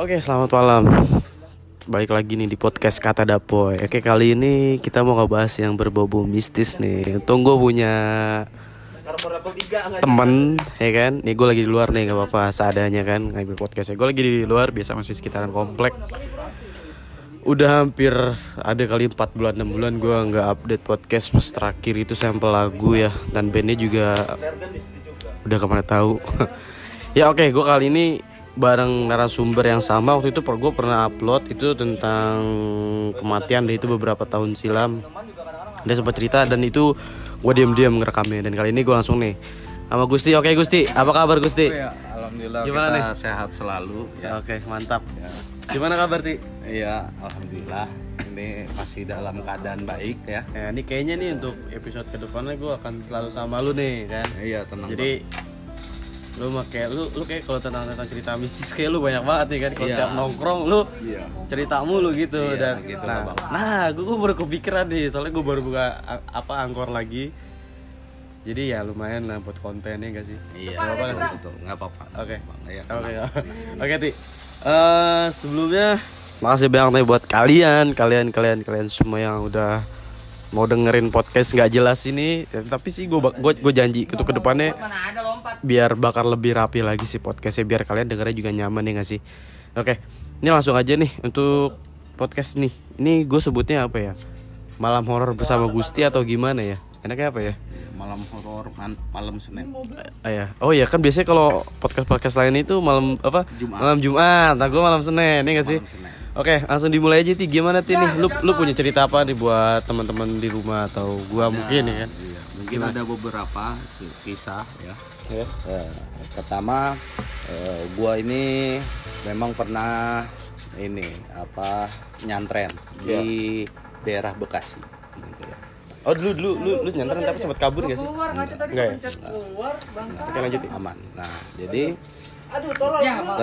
Oke, selamat malam. Balik lagi nih di podcast Kata Dapoy. Oke, kali ini kita mau ngebahas yang berbau mistis nih. Untung gue punya temen, ya kan? Nih gue lagi di luar nih, gak apa-apa seadanya kan ngambil podcastnya. Gue lagi di luar, biasa masih sekitaran komplek. Udah hampir ada kali 4 bulan 6 bulan gue nggak update podcast pas terakhir itu sampel lagu ya dan bandnya juga udah ke mana tahu. ya oke, gue kali ini bareng narasumber yang sama. Waktu itu per gue pernah upload itu tentang kematian deh itu beberapa tahun silam. Dia sempat cerita dan itu gue diam-diam ngerekamnya. Dan kali ini gue langsung nih sama Gusti. Oke Gusti. Apa kabar Gusti? Ya, alhamdulillah Gimana kita nih? sehat selalu ya. oke mantap. Gimana kabar Ti? Iya, alhamdulillah. Ini masih dalam keadaan baik ya. ya ini kayaknya nih untuk episode ke depannya gue akan selalu sama lu nih kan? Iya, tenang. jadi lu mah kayak lu lu kayak kalau tentang tentang cerita mistis kayak lu banyak banget nih kan kalau Iya. setiap nongkrong lu Iya. cerita mulu gitu Iya, dan gitu nah, lah, Bang. nah gue, gue baru kepikiran nih soalnya gue baru buka apa angkor lagi jadi ya lumayan lah buat kontennya gak sih Iya, Nggak apa-apa nggak sih? betul. Nggak apa-apa. Oke. Oke oke ti Eh, sebelumnya makasih banyak nih buat kalian kalian kalian kalian semua yang udah mau dengerin podcast nggak jelas ini Ya, tapi sih gue gue gue janji itu ke depannya biar bakal lebih rapi lagi sih podcastnya biar kalian dengernya juga nyaman ya nggak sih? Oke ini langsung aja nih untuk podcast nih. Ini gue sebutnya apa ya? Malam horor bersama Gusti atau gimana ya? Enaknya apa ya? Malam horor malam Senin. Ah, ya. Oh ya kan biasanya kalau podcast podcast lain itu malam apa? Jumat. malam Jumat. Nah gue malam Senin nih gak sih. Oke langsung dimulai aja ti. Gimana ti nih? Lu lu punya cerita apa nih buat teman-teman di rumah atau gua mungkin ya kan? Iya, mungkin ada beberapa kisah ya. ya Eh, pertama eh, gua ini memang pernah ini apa nyantren di daerah Bekasi gitu ya. oh dulu dulu lu lu nyantren tapi sempat kabur gak sih? Enggak ya? oke lanjut Ti. aman. Nah, jadi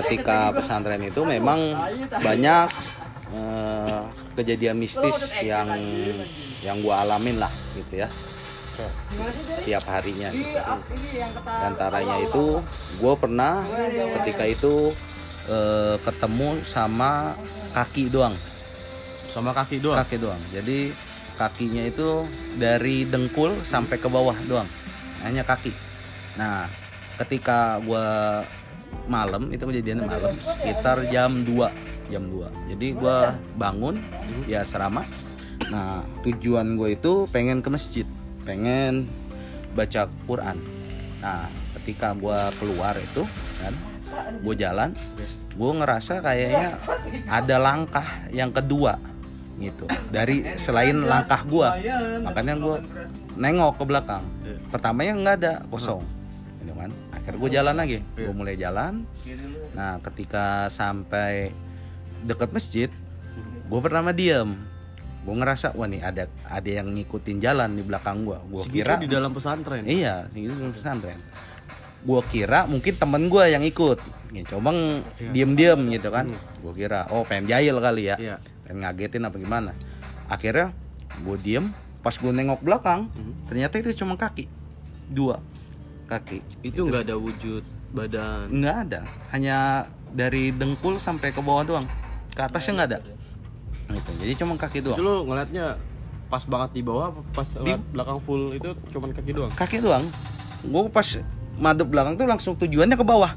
ketika pesantren itu memang banyak eh, kejadian mistis yang yang gua alamin lah gitu ya tiap harinya gitu. Antaranya itu gue pernah ketika itu eh, ketemu sama kaki doang. Sama kaki doang? Kaki doang. Jadi kakinya itu dari dengkul sampai ke bawah doang. Hanya kaki. Nah ketika gua malam itu kejadiannya malam sekitar jam 2 jam 2 jadi gua bangun ya serama nah tujuan gue itu pengen ke masjid pengen baca Quran. Nah ketika gua keluar itu kan gue jalan gue ngerasa kayaknya ada langkah yang kedua gitu. Dari selain langkah gua makanya gua nengok ke belakang. Pertamanya nggak ada kosong. Gitu kan? Akhirnya gue jalan lagi. Gue mulai jalan. Nah ketika sampai dekat masjid gue pertama diam gue ngerasa wah nih ada ada yang ngikutin jalan di belakang gue Segitu kira di dalam pesantren Iya, itu di pesantren. Gua kira mungkin temen gua yang ikut. Gitu, coba diem-diem gitu kan. Gua kira, oh pengen jahil kali ya. Iya. Pengen ngagetin apa gimana. Akhirnya gua diem, pas gua nengok belakang, ternyata itu cuma kaki. Dua kaki. itu nggak ada wujud badan Nggak ada, hanya dari dengkul sampai ke bawah doang. Ke atasnya nggak ada. Gitu. Jadi cuma kaki doang. lu ngeliatnya pas banget di bawah apa pas ngeliat belakang full itu cuman kaki doang? Kaki doang. Gua pas madep belakang tuh langsung tujuannya ke bawah.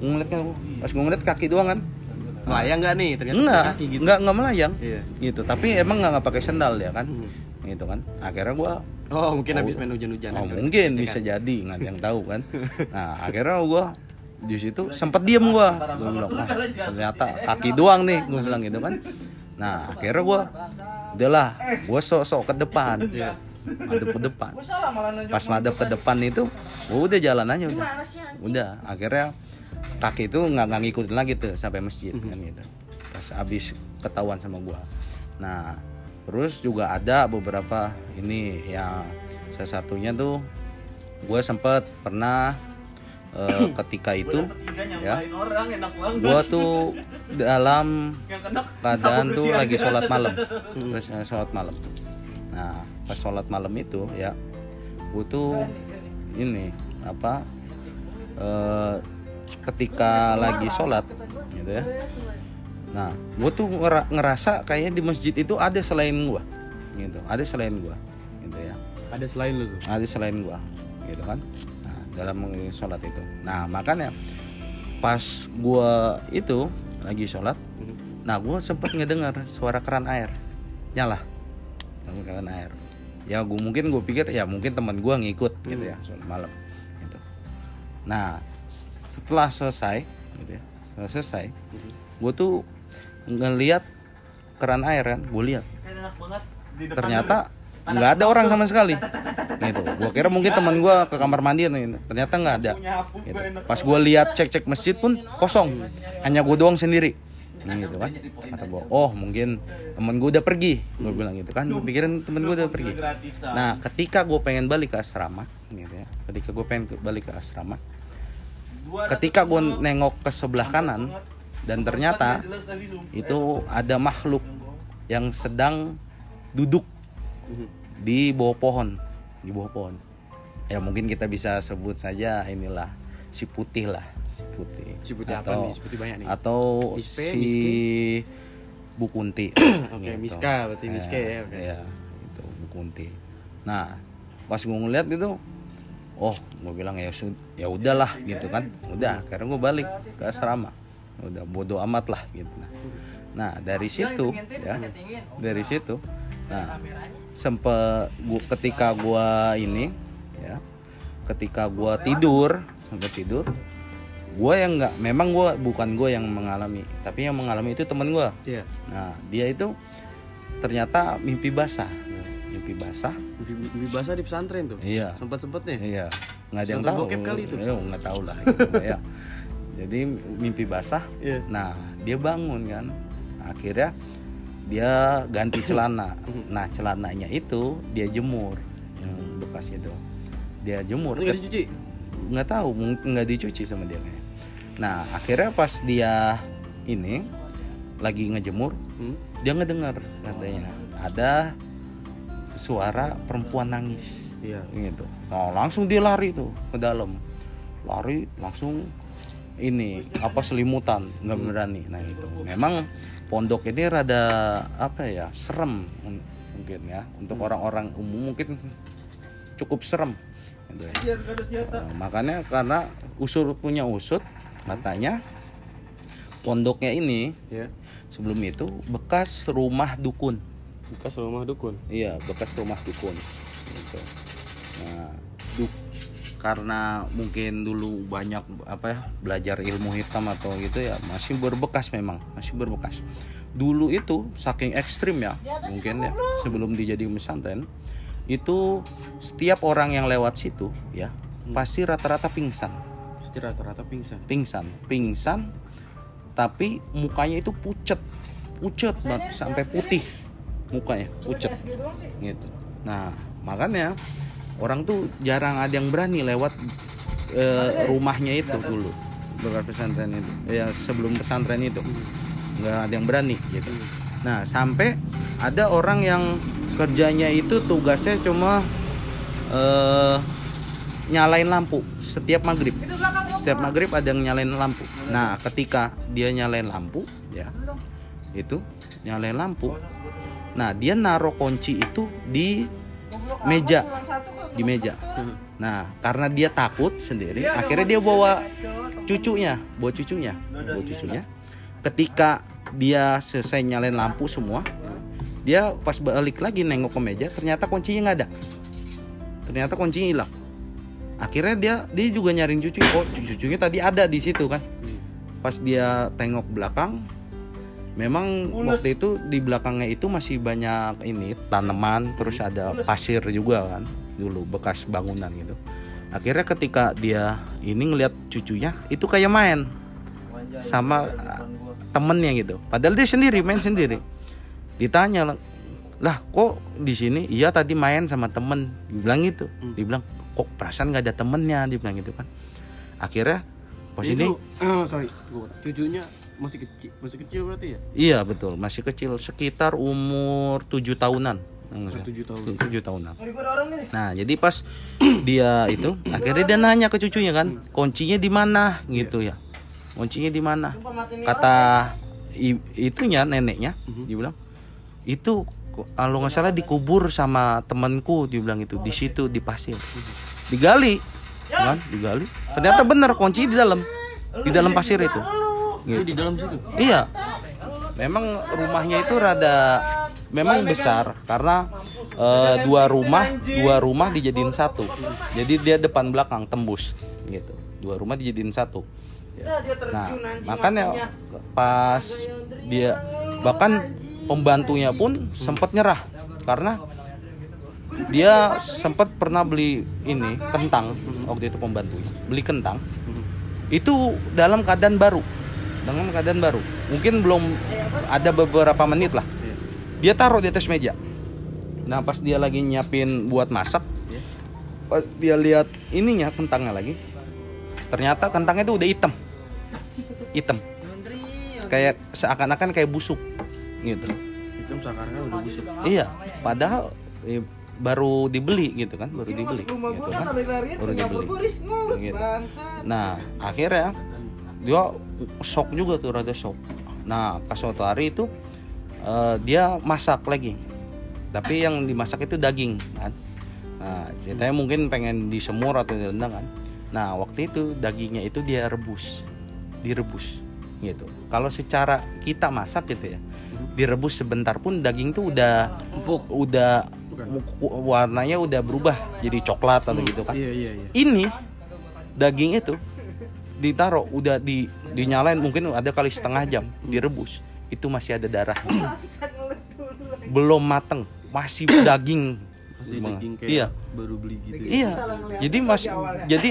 Ngeliatnya pas gua ngeliat kaki doang kan. melayang nggak nih? Ternyata enggak kaki gitu. Enggak enggak melayang. Iya. gitu. Tapi emang enggak, enggak pakai sendal ya kan? Gitu kan. Akhirnya gua oh mungkin habis main hujan-hujanan oh, kali. mungkin. Bisa jadi. Nggak yang tahu kan. Nah akhirnya gua di situ sempet diem gua. Gua bilang "Wah, ternyata kaki doang nih gua bilang gitu kan nah akhirnya gua udahlah gua sok-sok ke depan. Madep ke depan. Pas madep ke depan itu gua udah jalan aja udah. Udah akhirnya kaki itu nggak nggak ngikutin lagi tuh sampai masjid kan gitu. Pas abis ketahuan sama gua. Nah terus juga ada beberapa ini yang salah satunya tuh gue sempet pernah eh, ketika itu ya. gua tuh dalam keadaan tuh lagi sholat malam. Terus eh, sholat malam nah pas sholat malam itu ya gue tuh ini apa eh, ketika lagi sholat gitu ya. Nah gue tuh ngera- ngerasa kayaknya di masjid itu ada selain gue gitu. Ada selain gue gitu ya. Ada selain lu tuh. ada selain gua gitu kan dalam mengiringi sholat itu. Nah makanya pas gua itu lagi sholat nah gua sempet ngedengar suara keran air. Nyala. Suara keran air. Ya gua mungkin gue pikir ya mungkin teman gua ngikut gitu ya sholat malam gitu. Nah setelah selesai gitu ya setelah selesai gua tuh ngelihat keran air kan gue lihat. Ternyata nggak ada orang sama sekali. Gitu. Gua kira mungkin teman gua ke kamar mandi nih. Ternyata nggak ada. Gitu. pas gua lihat cek cek masjid pun kosong. Hanya gua doang sendiri. Nah, gitu kan. Kata gua oh mungkin temen gua udah pergi. Gua bilang gitu kan. Gua pikirin temen gua udah pergi. nah ketika gua pengen balik ke asrama gitu ya. Ketika gua pengen balik ke asrama ketika gua nengok ke sebelah kanan dan ternyata itu ada makhluk yang sedang duduk di bawah pohon. Di bawah pohon. Ya mungkin kita bisa sebut saja inilah si putih lah si putih. Si putih apa atau nih? Si putih banyak nih. atau Mispe, si Bu Kunti. Oke, Miska, berarti Miske ya, oke. ya itu Bu Kunti. Nah pas gue ngeliat itu oh gue bilang ya ya udahlah gitu kan. Udah karena gue balik ke asrama. Udah bodoh amat lah gitu. Nah, nah dari situ ya dari situ nah sempet gua ketika gua ini ya ketika gua tidur sampai tidur gua yang nggak memang gua bukan gua yang mengalami tapi yang mengalami itu teman gua. Iya. nah dia itu ternyata mimpi basah. Mimpi basah. Mimpi, mimpi basah di pesantren tuh. iya. Sempat-sempatnya. iya. Nggak ada yang tahu. kali itu. Ya, nggak tahu lah. Gitu, ya jadi mimpi basah. Iya. nah dia bangun kan. Akhirnya dia ganti celana nah celananya itu dia jemur yang bekas itu dia jemur nggak dicuci. nggak tahu mungkin nggak dicuci sama dia kayaknya. nah akhirnya pas dia ini lagi ngejemur Hmm? dia ngedengar katanya ada suara perempuan nangis Iya. gitu nah langsung dia lari tuh ke dalam lari langsung ini apa selimutan nggak berani nah itu memang pondok ini rada apa ya serem mungkin ya untuk orang-orang umum mungkin cukup serem gitu ya. Nah, makanya karena usur punya usut katanya pondoknya ini Iya. sebelum itu bekas rumah dukun Bekas rumah dukun. Iya, bekas rumah dukun. Gitu. Nah, karena mungkin dulu banyak apa ya belajar ilmu hitam atau gitu ya masih berbekas memang masih berbekas. Dulu itu saking ekstrim ya mungkin ya sebelum dijadikan pesantren itu setiap orang yang lewat situ ya pasti rata-rata pingsan. Pasti rata-rata pingsan. pingsan pingsan tapi mukanya itu pucet pucet banget sampai putih mukanya pucet gitu. Nah makanya orang tuh jarang ada yang berani lewat eh, rumahnya itu dulu. Bekas pesantren itu. Ya sebelum pesantren itu. Nggak ada yang berani gitu. Nah sampai ada orang yang kerjanya itu tugasnya cuma eh, nyalain lampu setiap maghrib. Setiap maghrib ada yang nyalain lampu. Nah ketika dia nyalain lampu ya itu nyalain lampu. Nah dia naruh kunci itu di meja. Di meja. Nah karena dia takut sendiri akhirnya dia bawa cucunya bawa cucunya bawa cucunya. ketika dia selesai nyalain lampu semua dia pas balik lagi nengok ke meja ternyata kuncinya nggak ada. Ternyata kuncinya hilang. Akhirnya dia dia juga nyariin cucu oh cucunya tadi ada di situ kan. Pas dia tengok belakang memang waktu itu di belakangnya itu masih banyak ini tanaman terus ada pasir juga kan dulu bekas bangunan gitu. Akhirnya ketika dia ini ngelihat cucunya itu kayak main sama uh, temennya gitu. Padahal dia sendiri main sendiri. Ditanya lah, kok di sini? Iya tadi main sama temen. Dibilang gitu. Dibilang kok perasaan nggak ada temennya? Dibilang gitu kan. Akhirnya pas ini ah, sorry. Cucunya masih kecil, masih kecil berarti ya? iya betul. Masih kecil sekitar umur tujuh tahunan. Tujuh tahun. tujuh tahunan. Nah jadi pas dia itu akhirnya dia nanya ke cucunya kan kuncinya di mana? Gitu ya. Kuncinya di mana? Kata i- itunya neneknya dia bilang itu kalau nggak salah dikubur sama temanku dia bilang itu di situ di pasir. Digali kan? Digali. Ternyata benar kunci di dalam. Di dalam pasir itu Itu di dalam situ. Iya. Memang rumahnya itu rada memang besar karena eh, dua rumah dua rumah dijadiin satu. Jadi dia depan belakang tembus gitu. Dua rumah dijadiin satu. Ya. Nah, makanya pas dia bahkan pembantunya pun sempat nyerah karena dia sempat pernah beli ini kentang waktu itu pembantunya beli kentang itu dalam keadaan baru dengan keadaan baru. Mungkin belum ada beberapa menit lah. Dia taruh di atas meja. Nah pas dia lagi nyiapin buat masak pas dia lihat ininya kentangnya lagi ternyata kentangnya itu udah hitam. Hitam. Kayak seakan-akan kayak busuk gitu. Itu sekarang udah busuk. iya padahal eh, baru dibeli gitu kan baru dibeli gitu kan baru dibeli. gitu. nah akhirnya dia shock juga tuh rada shock. Nah pas suatu hari itu eh, dia masak lagi. Tapi yang dimasak itu daging kan? Nah ceritanya mungkin pengen disemur atau direndang kan? Nah waktu itu dagingnya itu dia rebus direbus gitu. Kalau secara kita masak gitu ya direbus sebentar pun daging tuh udah empuk. udah warnanya udah berubah jadi coklat atau gitu kan. Iya iya iya. ini daging itu ditaruh udah di dinyalain mungkin ada kali setengah jam direbus. Itu masih ada darah belum mateng masih daging. Masih Banget. daging kayak iya. baru beli gitu. ya. iya. Jadi masih jadi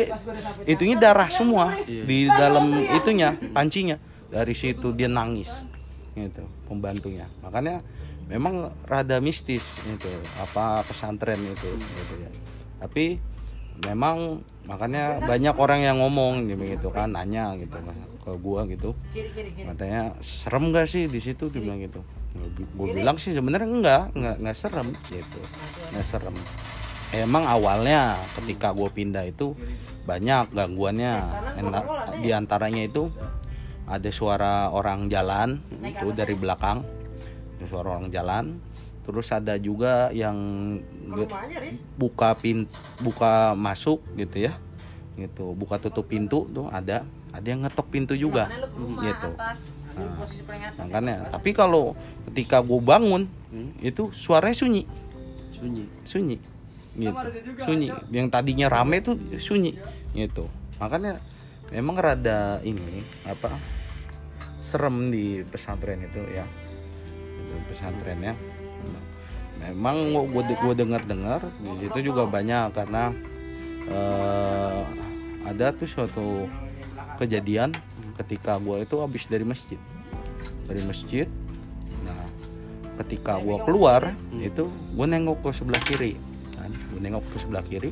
itunya darah semua. Di dalam itunya pancinya. Dari situ dia nangis gitu pembantunya. Makanya memang rada mistis itu apa pesantren itu gitu ya. Tapi memang makanya banyak orang yang ngomong gitu, gitu kan nanya gitu ke gua gitu. Katanya serem gak sih di situ? Dia bilang gitu. Gue bilang sih sebenarnya enggak enggak enggak serem gitu. Enggak serem. Emang awalnya ketika gue pindah itu banyak gangguannya. Di antaranya itu ada suara orang jalan itu dari belakang. Suara orang jalan terus ada juga yang buka pin buka masuk gitu ya. Gitu buka tutup pintu tuh ada ada yang ngetok pintu juga. Gitu. nah, makanya tapi kalau ketika gue bangun itu suaranya sunyi. Sunyi. sunyi. Gitu. Sunyi. yang tadinya rame tuh sunyi. Gitu. Makanya memang rada ini apa serem di pesantren itu ya. Itu pesantrennya memang gue gue dengar dengar di situ juga banyak karena eh, ada tuh suatu kejadian ketika gue itu habis dari masjid. Dari masjid nah ketika gue keluar itu gue nengok ke sebelah kiri kan? Gue nengok ke sebelah kiri.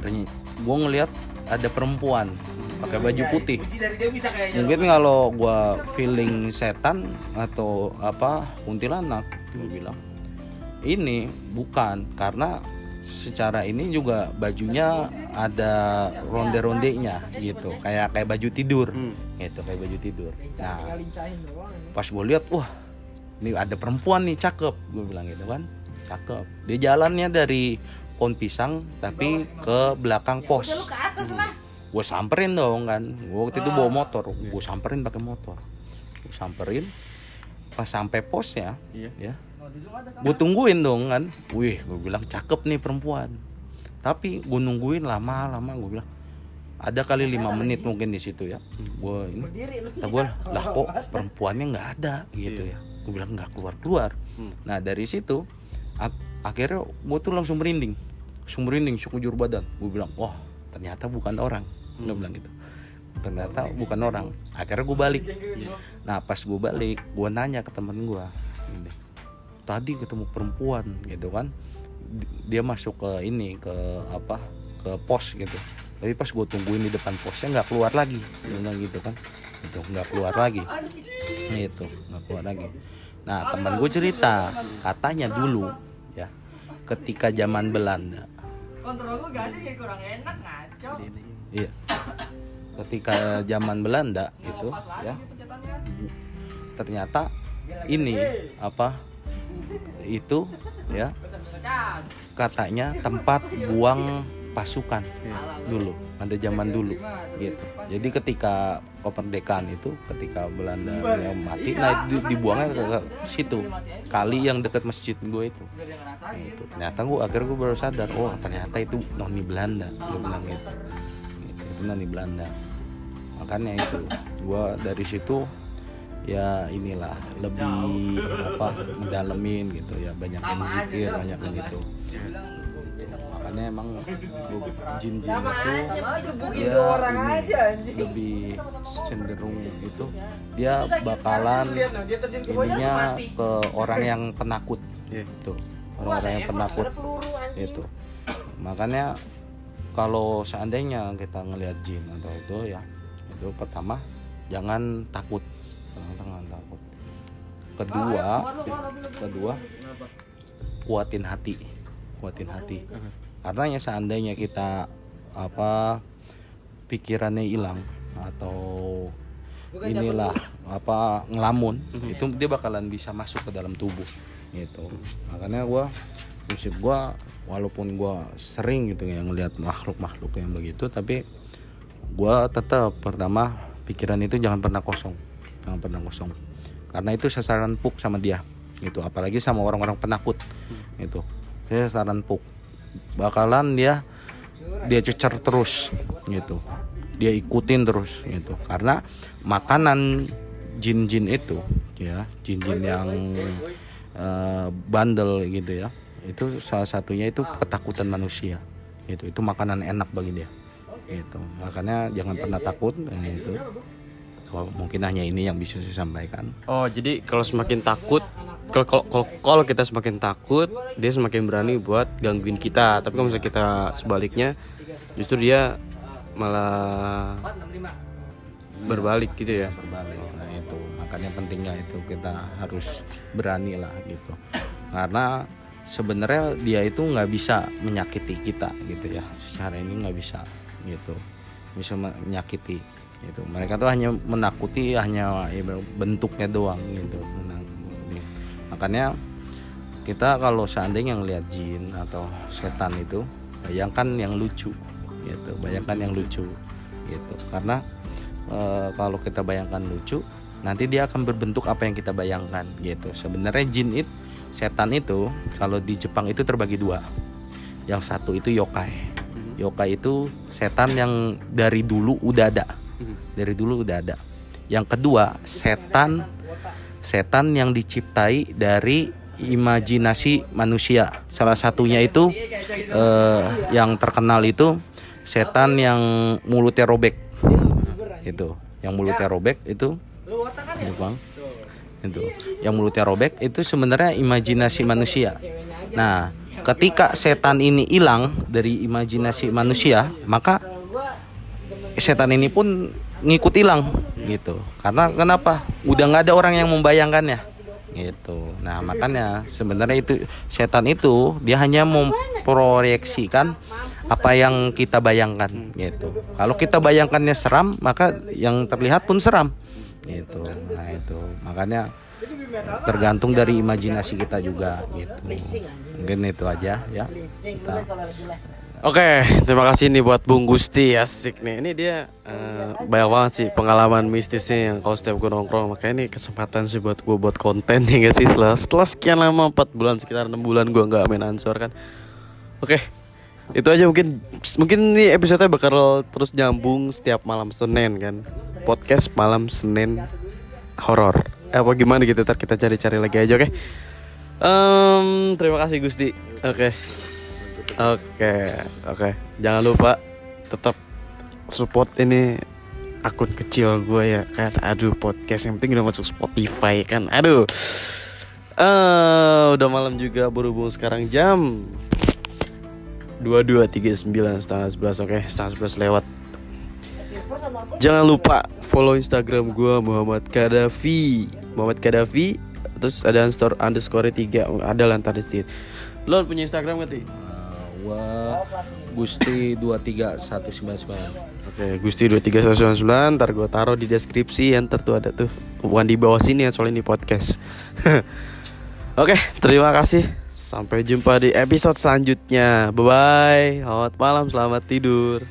Ternyata gue ngeliat ada perempuan pakai baju putih. Mungkin kalau gue feeling setan atau apa kuntilanak gue bilang ini bukan karena secara ini juga bajunya ada ronde-rondenya gitu. Kayak kayak baju tidur. Gitu kayak baju tidur. Nah pas gue lihat wah ini ada perempuan nih cakep. Gue bilang gitu kan cakep. Dia jalannya dari pohon pisang tapi ke belakang pos. Gue samperin dong kan. Gue waktu itu bawa motor. Gue samperin pakai motor. Gue samperin pas sampai posnya Iya. ya. Gue tungguin dong kan. Wih gue bilang cakep nih perempuan. Tapi gue nungguin lama lama gue bilang ada kali lima menit mungkin di situ ya. Gue ini kata gue lah kok perempuannya nggak ada? Gitu ya. Gue bilang nggak keluar keluar nah dari situ ak- akhirnya gue tuh langsung merinding. Langsung merinding sekujur badan. Gue bilang wah ternyata bukan orang. Gue bilang gitu ternyata bukan orang. Akhirnya gue balik. Nah pas gue balik gue nanya ke temen gue tadi ketemu perempuan gitu kan. Di- dia masuk ke ini ke apa ke pos gitu. Tapi pas gue tungguin di depan posnya nggak keluar lagi. Bilang gitu kan. Itu nggak keluar lagi. Itu nggak keluar lagi. Nah teman gue cerita katanya dulu ya ketika zaman Belanda. Kontrol gue gak ada kayak kurang enak ngaco. Iya ketika zaman Belanda itu ya. Ternyata ini apa itu ya katanya tempat buang pasukan dulu pada zaman dulu gitu. Jadi ketika kemerdekaan itu ketika Belanda yang mati nah itu dibuangnya ke, situ kali yang dekat masjid gue itu. Itu ternyata gue akhirnya gue baru sadar oh ternyata itu noni Belanda gue bilang gitu Gitu, itu noni Belanda. Makanya itu gue dari situ ya inilah lebih apa mendalemin gitu ya banyak yang zikir banyak yang gitu. Makanya emang jin jin itu ya lebih cenderung itu dia bakalan ininya ke orang yang penakut itu orang-orang yang penakut itu makanya kalau seandainya kita ngelihat jin atau itu ya itu pertama jangan takut. Jangan, jangan takut. Kedua kedua kuatin hati. Kuatin hati. Karena ya seandainya kita apa pikirannya hilang atau inilah apa ngelamun itu dia bakalan bisa masuk ke dalam tubuh gitu. Makanya gua prinsip gua walaupun gua sering gitu ya ngelihat makhluk-makhluk yang begitu tapi gua tetap pertama pikiran itu jangan pernah kosong jangan pernah kosong. Karena itu sasaran puk sama dia gitu. Apalagi sama orang-orang penakut itu saya sasaran puk bakalan dia dia cecer terus gitu. Dia ikutin terus gitu. Karena makanan jin-jin itu ya jin-jin yang eh, bandel gitu ya itu salah satunya itu ketakutan manusia. Itu itu makanan enak bagi dia. Itu makanya jangan pernah takut nah, itu Kalau mungkin hanya ini yang bisa saya sampaikan. Oh, jadi kalau semakin takut kalau kalau- kalau kalau kita semakin takut, dia semakin berani buat gangguin kita. Tapi kalau misalnya kita sebaliknya, justru dia malah berbalik gitu ya. berbalik nah itu. Makanya pentingnya itu kita harus berani lah gitu. Karena sebenarnya dia itu nggak bisa menyakiti kita gitu ya. Secara ini nggak bisa gitu. Bisa menyakiti gitu. Mereka tuh hanya menakuti hanya ya, bentuknya doang gitu. Makanya kita kalau seandainya ngelihat jin atau setan itu bayangkan yang lucu gitu. Bayangkan yang lucu gitu. Karena eh, kalau kita bayangkan lucu nanti dia akan berbentuk apa yang kita bayangkan gitu. Sebenarnya jin itu setan itu kalau di Jepang itu terbagi dua. Yang satu itu yokai. Yokai itu setan yang dari dulu udah ada. Dari dulu udah ada. Yang kedua setan setan yang diciptai dari imajinasi manusia. Salah satunya itu eh, yang terkenal itu setan yang mulutnya robek. Itu yang mulutnya robek itu. Itu bang itu. Yang mulutnya robek itu sebenarnya imajinasi manusia. Nah ketika setan ini hilang dari imajinasi manusia maka setan ini pun ngikut hilang gitu. Karena kenapa? Udah nggak ada orang yang membayangkannya gitu. Nah makanya sebenarnya itu setan itu dia hanya memproyeksikan apa yang kita bayangkan gitu. Kalau kita bayangkannya seram maka yang terlihat pun seram gitu nah itu makanya tergantung dari imajinasi kita juga gitu mungkin itu aja ya kita Oke, terima kasih nih buat Bung Gusti asik nih. Ini dia eh, banyak banget sih pengalaman mistisnya yang kalau setiap gue nongkrong. Makanya ini kesempatan sih buat gue buat konten ya gak sih setelah, setelah sekian lama 4 bulan sekitar 6 bulan gue nggak main ansor kan. Oke, itu aja mungkin mungkin ini episode bakal terus nyambung setiap malam Senin kan. Podcast malam Senin horor. Eh, apa gimana gitu ntar kita cari-cari lagi aja oke. Em, terima kasih Gusti. Oke. Oke, oke. Jangan lupa tetap support ini akun kecil gue ya kan. Aduh, podcast yang penting udah masuk Spotify kan. Aduh. Eh, udah malam juga berhubung sekarang jam dua dua tiga sembilan setengah sebelas oke okay? setengah sebelas lewat jangan lupa follow instagram gue Muhammad Kadafi Muhammad Kadafi terus ada store underscore tiga ada lantar di lo punya instagram gak ti Wah Gusti 23199. Oke, okay, Gusti 23199 ntar gue taruh di deskripsi yang tertua ada tuh. Bukan di bawah sini ya soalnya ini podcast. Oke, okay, terima kasih. Sampai jumpa di episode selanjutnya. Bye bye. Selamat malam, selamat tidur.